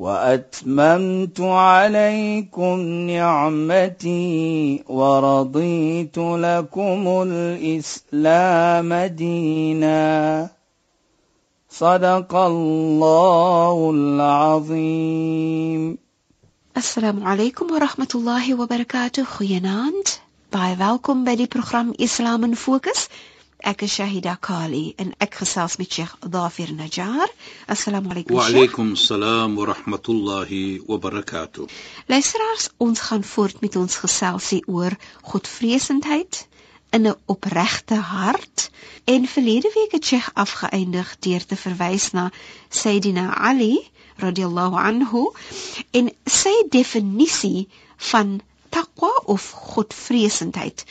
وأتممت عليكم نعمتي ورضيت لكم الإسلام دينا. صدق الله العظيم. السلام عليكم ورحمة الله وبركاته. خيانات باي welkom بدي program إسلام فوكس Ek is Shahida Kali en ek gesels met Sheikh Dafir Najjar. Assalamu alaykum. Wa alaykum salaam wa rahmatullahi wa barakatuh. Luisteraars, ons gaan voort met ons geselsie oor Godvreesendheid in 'n opregte hart. En verlede week het Sheikh afgeëindig deur te verwys na Sayyidina Ali radhiyallahu anhu en sy definisie van taqwa of Godvreesendheid.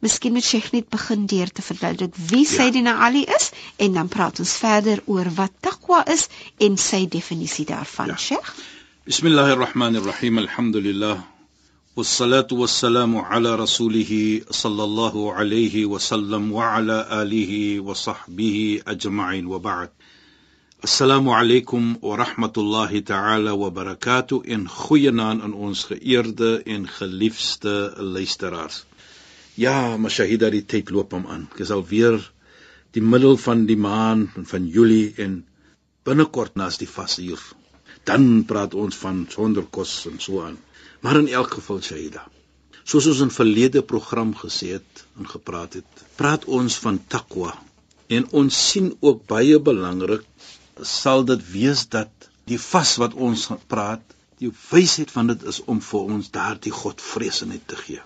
Miskien moet Sheikh net begin deur te verduidelik wie ja. Sayyidina Ali is en dan praat ons verder oor wat taqwa is en sy definisie daarvan, ja. Sheikh. Bismillahirrahmanirrahim. Alhamdulillah. والصلاة والسلام على رسوله صلى الله عليه وسلم وعلى آله وصحبه أجمعين وبعد السلام عليكم ورحمة الله تعالى وبركاته إن خينا أن ons geëerde en geliefde luisteraars. Ja, maar Shahida die tyd loop hom aan. Ek is al weer die middel van die maan van Julie en binnekort nas die vasuur. Dan praat ons van sonder kos en so aan. Maar in elk geval Shahida. Soos ons in verlede program gesê het en gepraat het, praat ons van takwa en ons sien ook baie belangrik sal dit wees dat die vas wat ons praat, die wysheid van dit is om vir ons daardie godvreesenheid te gee.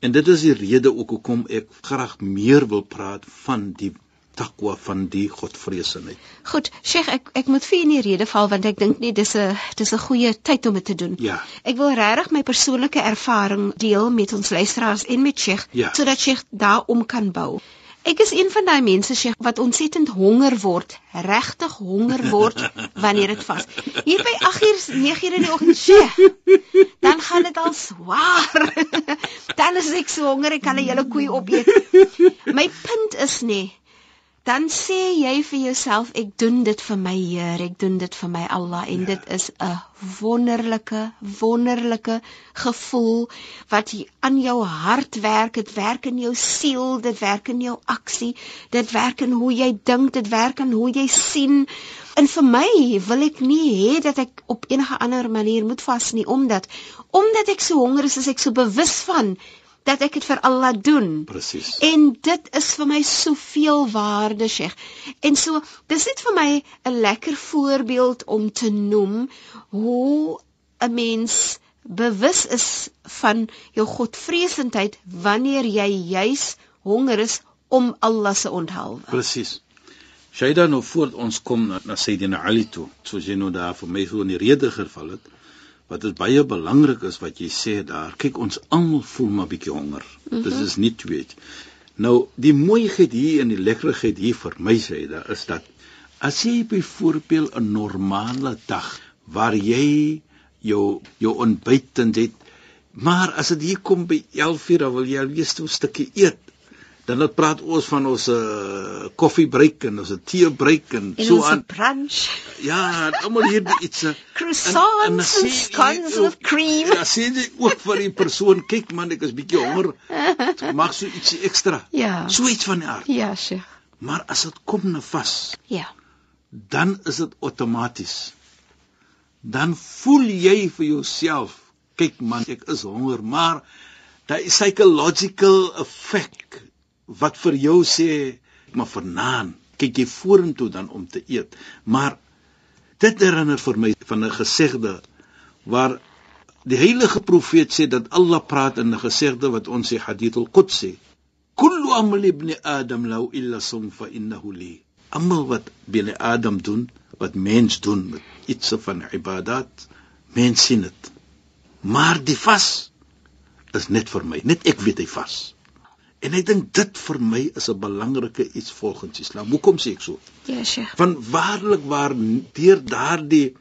En dit is die rede ook hoekom ek graag meer wil praat van die takwa van die godvreesenheid. Goed, Sheikh, ek ek moet vir u in die rede val want ek dink nie dis 'n dis 'n goeie tyd om dit te doen. Ja. Ek wil regtig my persoonlike ervaring deel met ons luisteraars en met Sheikh ja. sodat Sheikh daarom kan bou. Ek is een van daai mense sê wat ontsettend honger word, regtig honger word wanneer dit vas. Hier by 8uur, 9uur in die oggend sê, dan gaan dit al swaar. dan is ek so honger ek kan 'n hele koei opeet. My punt is nê, dan sê jy vir jouself ek doen dit vir my Heer, ek doen dit vir my Allah en ja. dit is 'n wonderlike wonderlike gevoel wat aan jou hart werk, dit werk in jou siel, dit werk in jou aksie, dit werk in hoe jy dink, dit werk in hoe jy sien. En vir my wil ek nie hê dat ek op enige ander manier moet vas nie omdat omdat ek so honger is, is ek so bewus van dat ek dit vir Allah doen. Presies. En dit is vir my soveel waarde, Sheikh. En so, dis net vir my 'n lekker voorbeeld om te noem hoe 'n mens bewus is van jou godvreesendheid wanneer jy juis honger is om Allah se onthou. Presies. Shaida nou voor ons kom na, na Sayyidina Ali toe, soos jy nou daar vir my so in die rede geval het wat dit baie belangrik is wat jy sê daar. Kyk, ons almal voel maar bietjie honger. Mm -hmm. Dit is nie weet. Nou, die mooiheid hier en die lekkerheid hier vir my sê daar is dat as jy byvoorbeeld 'n normale dag waar jy jou jou ontbyt en dit maar as dit hier kom by 11:00 dan wil jy al weer 'n stukkie eet dan het praat ons van ons uh, koffiebreek en ons tee breek en, en so aan. brunch. Ja almal hier iets uh, croissants en, en, en scones with cream. Ja sien jy ook vir die persoon kyk man ek is bietjie honger. Maak so ietsie ekstra. Ja. So iets van die aard. Ja sye maar as dit kom na vas ja. dan is dit outomaties dan voel jy vir jouself kyk man ek is honger. Maar daai psychological effect wat vir jou sê maar vanaand kyk jy vorentoe dan om te eet maar dit herinner vir my van 'n gesegde waar die heilige profeet sê dat Allah praat in 'n gesegde wat ons sê hadith al-qudsi kullu amal ibn adam law illa sum fa innahu li amal wat binne adam doen wat mens doen met iets van ibadat mens sien dit Maar die vas is net vir my. Net ek weet hy vas. En ek dink dit vir my is 'n belangrike iets volgens Islam. Hoekom sê ek so? Ja, Sheikh. Van waarlik waar deur daardie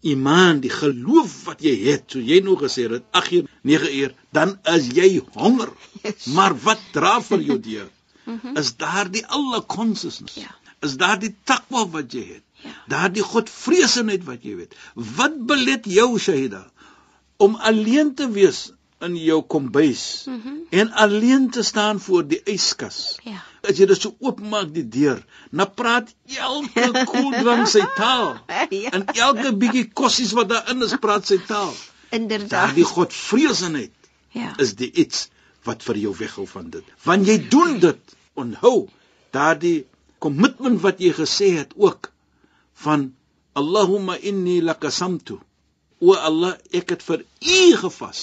iman, die geloof wat jy het, so jy nou gesê het 8 uur, 9 uur, dan is jy honger. Yes. Maar wat dra vir jou deur? Is daardie alle consciousness. Ja. Is daardie takwa wat jy het. Ja. Daardie godvreesenheid wat jy weet. Wat belet jou Shahida om alleen te wees in jou kombuis Mhm. en alleen te staan voor die yskas? Ja. As jy dit so oopmaak die deur, dan praat elke koeldrank sy taal. Ja. En elke bietjie kossies wat daarin is, praat sy taal. Inderdaad. Daardie godvreesenheid Ja. is die iets wat vir jou weghou van dit. Want jy doen dit, onthou daardie kommitment wat jy gesê het ook van Allahumma inni lakasamtu. O Allah, ek het vir U gevas.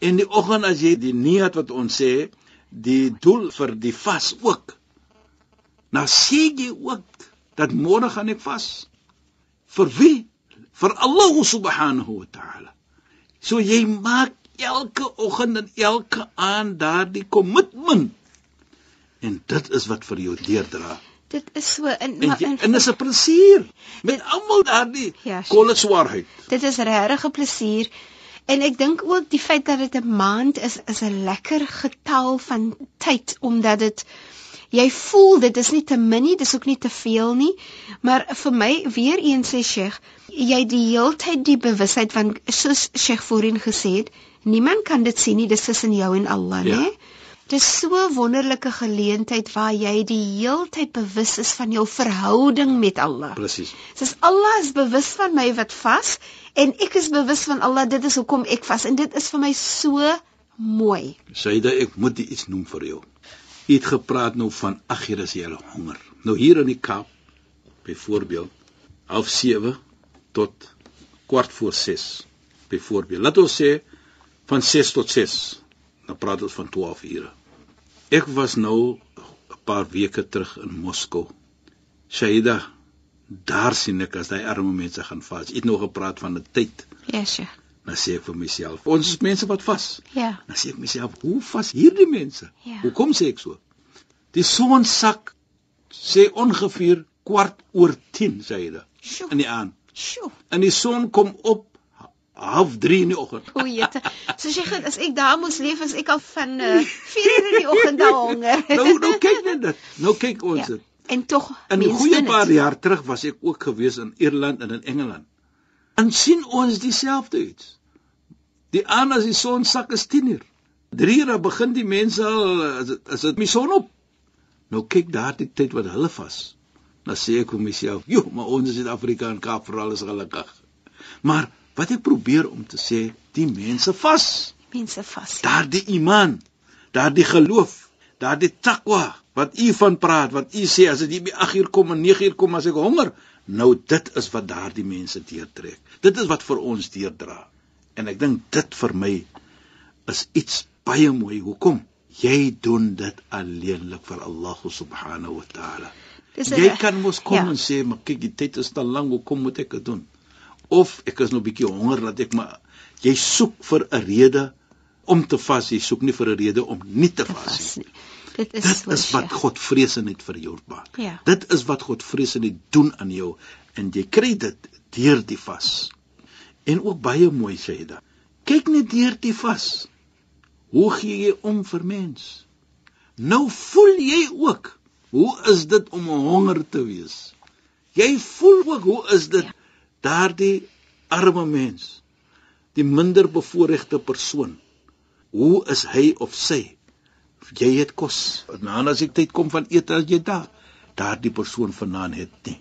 En die oggend as jy die niat wat ons sê, die doel vir die vas ook. Nou sê jy ook dat môre gaan ek vas. Vir wie? Vir Allah subhanahu wa ta'ala. So jy maak elke oggend en elke aand daardie kommitment. En dit is wat vir jou deurdra. Dit is so in En maar in en dis 'n plesier met almal daardie Ja, sure. koletswaarheid. dit is regtig 'n plesier. En ek dink ook die feit dat dit 'n maand is is 'n lekker getal van tyd omdat dit jy voel dit is nie te min nie, dis ook nie te veel nie. Maar vir my weer eens sê Sheikh, jy die heeltyd die bewusheid van soos Sheikh voorheen gesê het, niemand kan dit sien nie, dis tussen jou en Allah, Ja. né? Dis so wonderlike geleentheid waar jy die heeltyd bewus is van jou verhouding met Allah. Presies. Soos Allah is bewus van my wat vas en ek is bewus van Allah, dit is hoekom ek vas en dit is vir my so mooi. Saida, ek moet iets noem vir jou. Jy het gepraat nou van ag hier is jy al honger. Nou hier in die Kaap byvoorbeeld half 7 tot kwart voor 6 byvoorbeeld. Laat ons sê van 6 tot 6. Dan praat ons van 12 ure. Ek was nou 'n paar weke terug in Moskou. Saida, daar sien ek as daai arme mense gaan vas. Jy het nou gepraat van 'n tyd. Ja, Sheikh. Dan sê ek vir myself, ons is mense wat vas. Ja. Dan sê ek myself, hoe vas hierdie mense? Ja. Hoekom sê ek so? Die son sak sê ongeveer kwart oor 10 sê hy dit Sjoe. in die aand. Sjoe. En die son kom op half 3 in die oggend. O, jette. So sê ek as ek daar moes leef as ek al van uh, 4 uur in die oggend daar honger. Nou nou kyk net dit. Nou kyk ons ja. dit. En tog In 'n goeie paar jaar terug was ek ook gewees in Ierland en in Engeland. En sien ons dieselfde iets. Die aand as die son sak is 10 uur. 3 uur begin die mense al as dit as dit die son op. Nou kyk daardie tyd wat hulle vas. Dan sê ek vir myself, "Jo, maar ons in Suid-Afrika en Kaap veral is gelukkig." Maar wat ek probeer om te sê, die mense vas Mense vas. daardie iman, daardie geloof, daardie takwa wat u van praat, wat u sê as dit by 8 uur kom en 9 uur kom as ek honger, nou dit is wat daardie mense deurtrek. Dit is wat vir ons deurdra. En ek dink dit vir my is iets baie mooi. Hoekom? Jy doen dit alleenlik vir Allah subhanahu wa taala. Jy kan mos kom ja. en sê, "Maar kyk, die tyd is te lank, hoekom moet ek dit doen?" Of ek is nou 'n bietjie honger dat ek maar jy soek vir 'n rede om te vas, jy soek nie vir 'n rede om nie te vas nie. Dit is Dit is wat Sheikh. Godvreesenheid vir jou maak. Ja. Dit is wat Godvreesenheid doen aan jou en jy kry dit deur die vas. En ook baie mooi sê jy dan. Kyk net deur die vas. Hoe gee jy om vir mens? Nou voel jy ook hoe is dit om honger te wees? Jy voel ook hoe is dit Ja. Daardie arme mens, die minder bevoorregte persoon. Hoe is hy of sy? Jy het kos. Nou as ek tyd kom van eet as jy daar, daardie persoon vanaand het nie.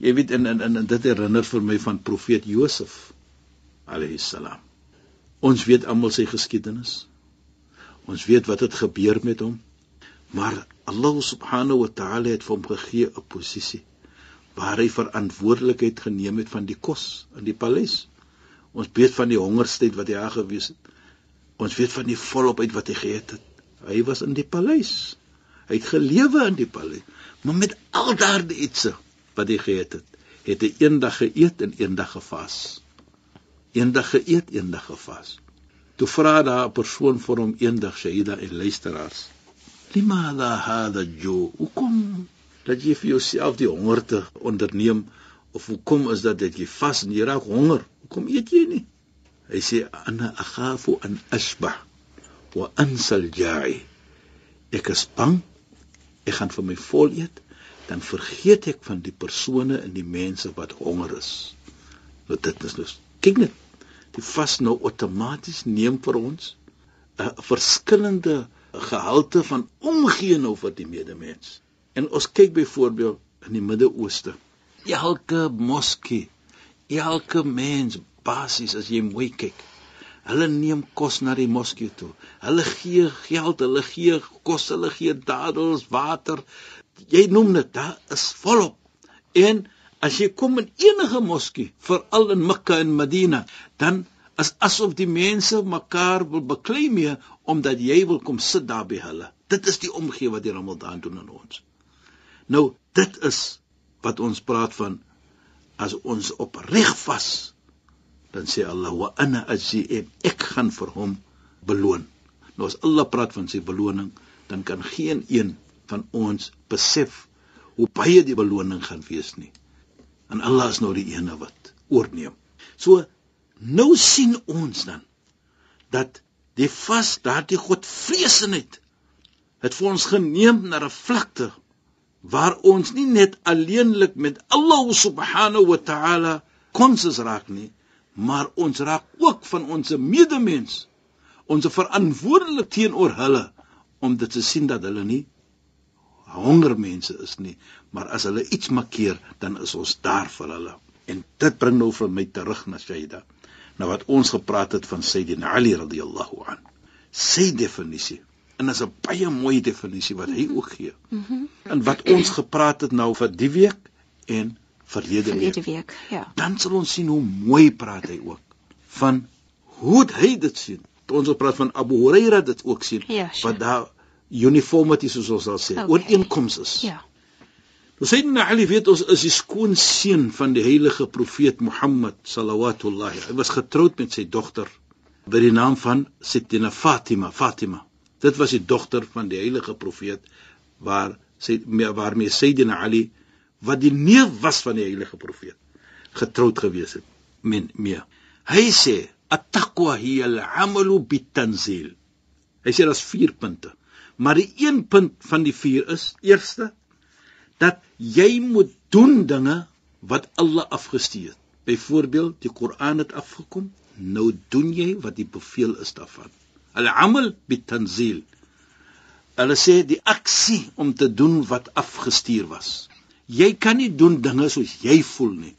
Jy weet en, en, en dit herinner vir my van profeet Josef alayhi salam. Ons weet almal sy geskiedenis. Ons weet wat het gebeur met hom. Maar Allah subhanahu wa ta'ala het hom gegee 'n posisie waar hy verantwoordelikheid geneem het van die kos in die paleis. Ons weet van die hongerstyd wat hy daar gewees het. Ons weet van die volop uit wat hy geëet het. Hy was in die paleis. Hy het gelewe in die paleis. Maar met al daardie ietsie wat hy geëet het, het hy eendag geëet en eendag gevas. eendag geëet, eendag gevas. Toe vra daar 'n persoon vir hom eendag Shaida en luisteraars. Limada hada jo? Hoekom dat jy vir jouself die honger te onderneem of hoekom is dat dit jy vas en jy raak honger? Hoekom eet jy nie? Hy sê ana akhafu an asbah wa ansal ja'i. Ek is bang ek gaan vir my vol eet dan vergeet ek van die persone en die mense wat honger is. Nou dit is nou kyk net die vas nou outomaties neem vir ons 'n verskillende gehalte van omgee nou vir die medemens. En ons kyk byvoorbeeld in die Midde-Ooste. Elke moskee, elke mens basies as jy mooi kyk. Hulle neem kos na die moskee toe. Hulle gee geld, hulle gee kos, hulle gee dadels, water jy noem dit, daar is volop. En as jy kom in enige moskee, veral in Mekka en Madina, dan is asof die mense mekaar wil beklei mee omdat jy wil kom sit daar by hulle. Dit is die omgee wat die Ramadan doen aan ons. Nou, dit is wat ons praat van as ons opreg vas, dan sê Allah wa ana azim, ek gaan vir hom beloon. Nou as Allah praat van sy beloning, dan kan geen een van ons besef hoe baie die beloning gaan wees nie. En Allah is nou die ene wat oorneem. So nou sien ons dan dat die vas daardie godvreesenheid het vir ons geneem na 'n vlakte waar ons nie net alleenlik met Allah subhanahu wa ta'ala konses raak nie, maar ons raak ook van ons medemens ons verantwoordelik teenoor hulle om dit te sien dat hulle nie honger mense is nie, maar as hulle iets makkeer, dan is ons daar vir hulle. En dit bring nou vir my terug na Shaida. Nou wat ons gepraat het van Sayyidina Ali radhiyallahu an. Sy definisie en is 'n baie mooi definisie wat hy ook gee. Mhm. Mm en wat ons gepraat het nou vir die week en verlede week. Verlede week, ja. Dan sal ons sien hoe mooi praat hy ook van hoe hy dit sien. Ons het gepraat van Abu Huraira dit ook sien ja, sure. wat daar uniformity soos ons sal sê, okay. ooreenkoms is. Ja. Nou Sayyidina Ali weet ons is die skoon seun van die heilige profeet Mohammed sallallahu Hy was getroud met sy dogter by die naam van Sayyidina Fatima, Fatima. Dit was die dogter van die heilige profeet waar sy waarmee Sayyidina Ali wat die neef was van die heilige profeet getroud gewees het men mee. Hy sê at-taqwa hiya al-amalu bit-tanzil. Hy sê daar's 4 punte. Maar die een punt van die vier is eerste dat jy moet doen dinge wat Allah afgestuur het. Byvoorbeeld, die Koran het afgekom, nou doen jy wat die beveel is daarvan. Al-amal bitanzil. Hulle sê die aksie om te doen wat afgestuur was. Jy kan nie doen dinge soos jy voel nie.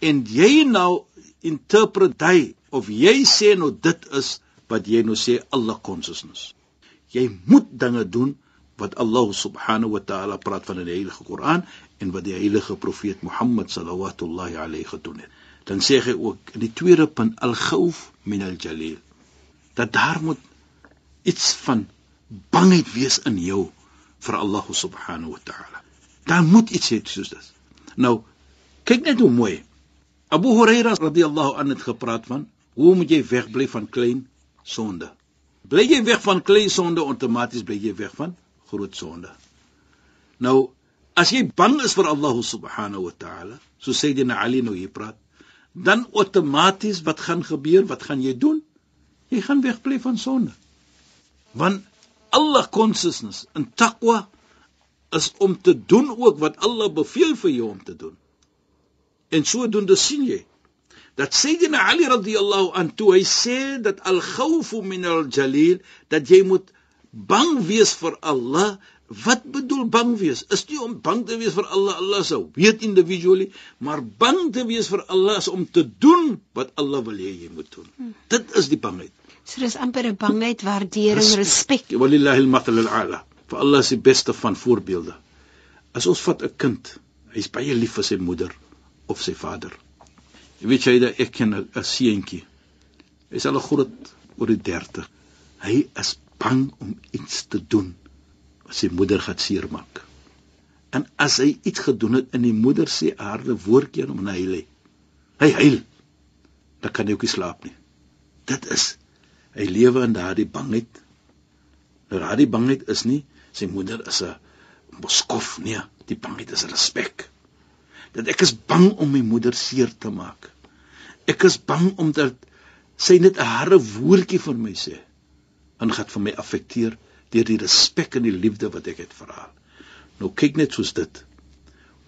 En jy nou interpreteer of jy sê nou dit is wat jy nou sê Allah consciousness jy moet dinge doen wat Allah subhanahu wa ta'ala praat van in die heilige Koran en wat die heilige profeet Mohammed sallallahu alayhi gedoen het. Dan sê hy ook in die tweede punt al-khawf min al-jalil dat daar moet iets van bangheid wees in jou vir Allah subhanahu wa ta'ala. Daar moet iets hê soos dit. Nou kyk net hoe mooi Abu Hurairah radhiyallahu anhu het gepraat van hoe moet jy wegbly van klein sonde? Bly jy weg van klein sonde outomaties bly jy weg van groot sonde. Nou as jy bang is vir Allah subhanahu wa ta'ala, so sê die Ali nou hier praat, dan outomaties wat gaan gebeur? Wat gaan jy doen? Jy gaan wegbly van sonde. Want Allah consciousness en taqwa is om te doen ook wat Allah beveel vir jou om te doen. En sodoende sien jy dat Sayyidina Ali radhiyallahu anhu hy sê dat al-khawfu min al-jalil dat jy moet bang wees vir Allah wat bedoel bang wees is nie om bang te wees vir Allah Allah sou weet individually maar bang te wees vir Allah is om te doen wat Allah wil hê jy moet doen hmm. dit is die bangheid so dis amper 'n bangheid waardering respek walillahi al-mathal al-ala vir Allah is die beste van voorbeelde as ons vat 'n kind hy's baie lief vir sy moeder of sy vader Jy weet jy dat ek ken 'n seentjie. Hy's al groot oor die 30. Hy is bang om iets te doen wat sy moeder gaan seermaak. En as hy iets gedoen het in die moeder se aarde woordjie om hy huil. Hy huil. dan kan hy ook nie slaap nie. Dit is hy lewe in daardie bangheid. Nou daardie bangheid is nie sy moeder is 'n moskof nie, die bangheid is respek. Dat ek is bang om my moeder seer te maak. Ek is bang omdat sy net 'n harde woordjie vir my sê en gaan vir my affekteer deur die respek en die liefde wat ek het vir haar. Nou kyk net soos dit.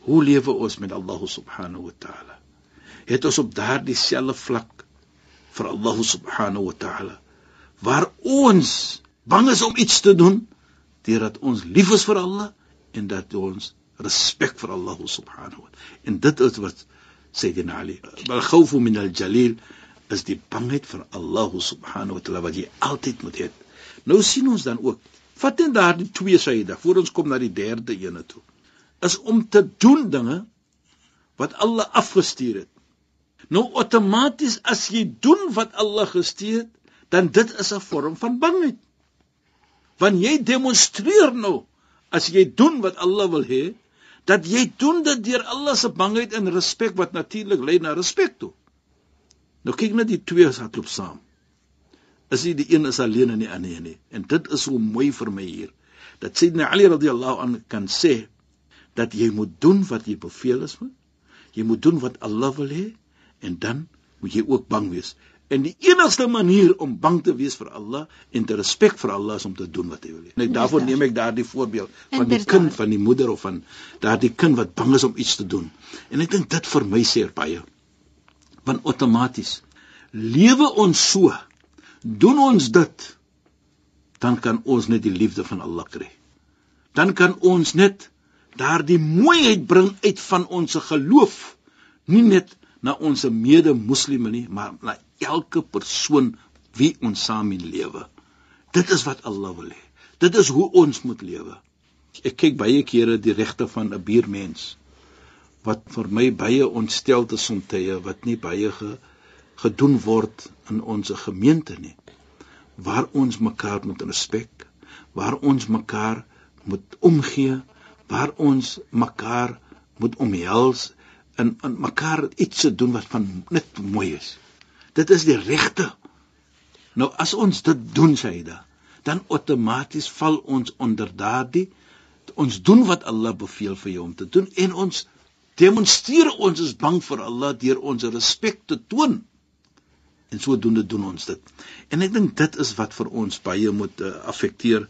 Hoe lewe ons met Allah subhanahu wa ta'ala? Het ons op daardie selfde vlak vir Allah subhanahu wa ta'ala waar ons bang is om iets te doen deurdat ons lief is vir Allah en dat ons respek vir Allah subhanahu wa ta'ala. En dit is wat Sayyidina Ali, "Wal khawfu min al-jalil" is die bangheid vir Allah subhanahu wa ta'ala wat jy altyd moet hê. Nou sien ons dan ook, vat net daardie twee syde voor ons kom na die derde ene toe. Is om te doen dinge wat Allah afgestuur het. Nou outomaties as jy doen wat Allah gestuur het, dan dit is 'n vorm van bangheid. Want jy demonstreer nou as jy doen wat Allah wil hê, dat jy doen dit deur Allah se bangheid en respek wat natuurlik lei na respek toe. Nou kyk net die twee hardloop saam. Is nie die een is alleen en die ander nie. En dit is so mooi vir my hier dat Sayyidina Ali radhiyallahu anhu kan sê dat jy moet doen wat jy beveel is. Jy moet doen wat Allah wil hê en dan moet jy ook bang wees. En die enigste manier om bang te wees vir Allah en te respek vir Allah is om te doen wat hy wil. Net daarvoor neem ek daardie voorbeeld van die kind van die moeder of van daardie kind wat bang is om iets te doen. En ek dink dit vir my sê baie. Want outomaties lewe ons so. Doen ons dit dan kan ons net die liefde van Allah kry. Dan kan ons net daardie mooiheid bring uit van ons geloof. Nie net na ons mede-moslime nie, maar na elke persoon wie ons saam in lewe. Dit is wat Allah wil hê. Dit is hoe ons moet lewe. Ek kyk baie kere die regte van 'n buurmens wat vir my baie ontstel te somtye wat nie baie ge, gedoen word in ons gemeente nie. Waar ons mekaar moet respek, waar ons mekaar moet omgee, waar ons mekaar moet omhels en en mekaar iets te doen wat van net mooi is. Dit is die regte. Nou as ons dit doen, Saida, dan outomaties val ons onder daardie ons doen wat Allah beveel vir jou om te doen en ons demonstreer ons is bang vir Allah deur ons respek te toon. En sodoende doen ons dit. En ek dink dit is wat vir ons baie moet uh, affekteer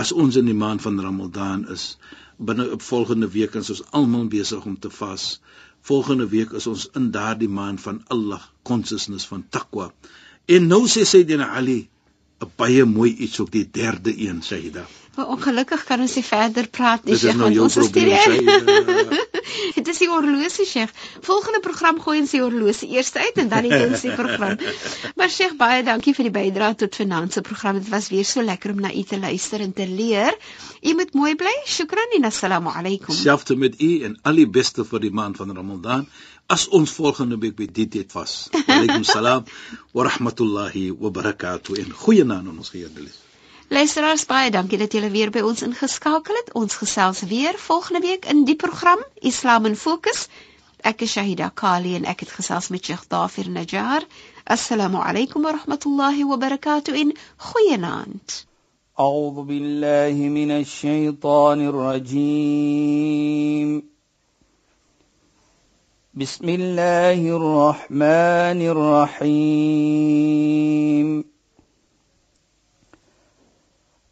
as ons in die maand van Ramadan is binne op volgende week is ons almal besig om te vas. Volgende week is ons in daardie maand van Allah consciousness van taqwa. En nou sê Sayyidina Ali 'n baie mooi iets op die derde een daar. Maar ongelukkig kan ons nie verder praat nie, Sheikh, nou ons is hier. Die horlosie, Sheikh. Volgende program gooi ons die horlosie eers uit en dan die diensie program. Maar Sheikh, baie dankie vir die bydrae tot finansie program. Dit was weer so lekker om na u te luister en te leer. U moet mooi bly. Shukran en assalamu alaykum. Selfs met u en al die beste vir die maand van Ramadan. As ons volgende week by dit dit was. Alaykum salaam wa rahmatullahi wa barakatuh. En goeie naam aan ons geëerdelis. Luisteraars baie dankie dat julle weer by ons ingeskakel het. Ons gesels weer volgende week in die program Islam in Fokus. Ek is Shahida Kali en ek het gesels met Sheikh Dafir Najjar. Assalamu alaykum wa rahmatullahi wa barakatuh in goeienaand. أعوذ بالله من الشيطان الرجيم بسم الله الرحمن الرحيم